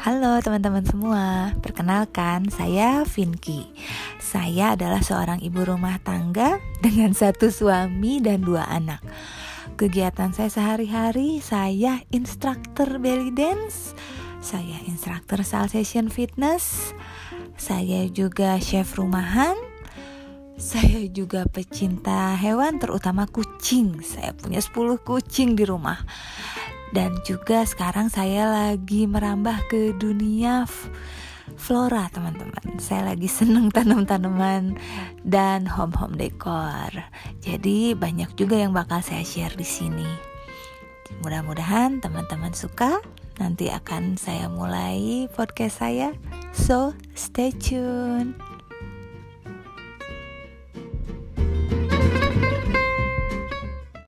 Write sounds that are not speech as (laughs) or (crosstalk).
Halo teman-teman semua, perkenalkan saya Vinky. Saya adalah seorang ibu rumah tangga (laughs) dengan satu suami dan dua anak. Kegiatan saya sehari-hari, saya instruktur belly dance, saya instruktur session fitness, saya juga chef rumahan, saya juga pecinta hewan terutama kucing. Saya punya 10 kucing di rumah dan juga sekarang saya lagi merambah ke dunia flora teman-teman. Saya lagi (laughs) seneng tanam tanaman dan home home decor. Jadi banyak juga yang bakal saya share di sini. Mudah-mudahan teman-teman suka. Nanti akan saya mulai podcast saya. So stay tune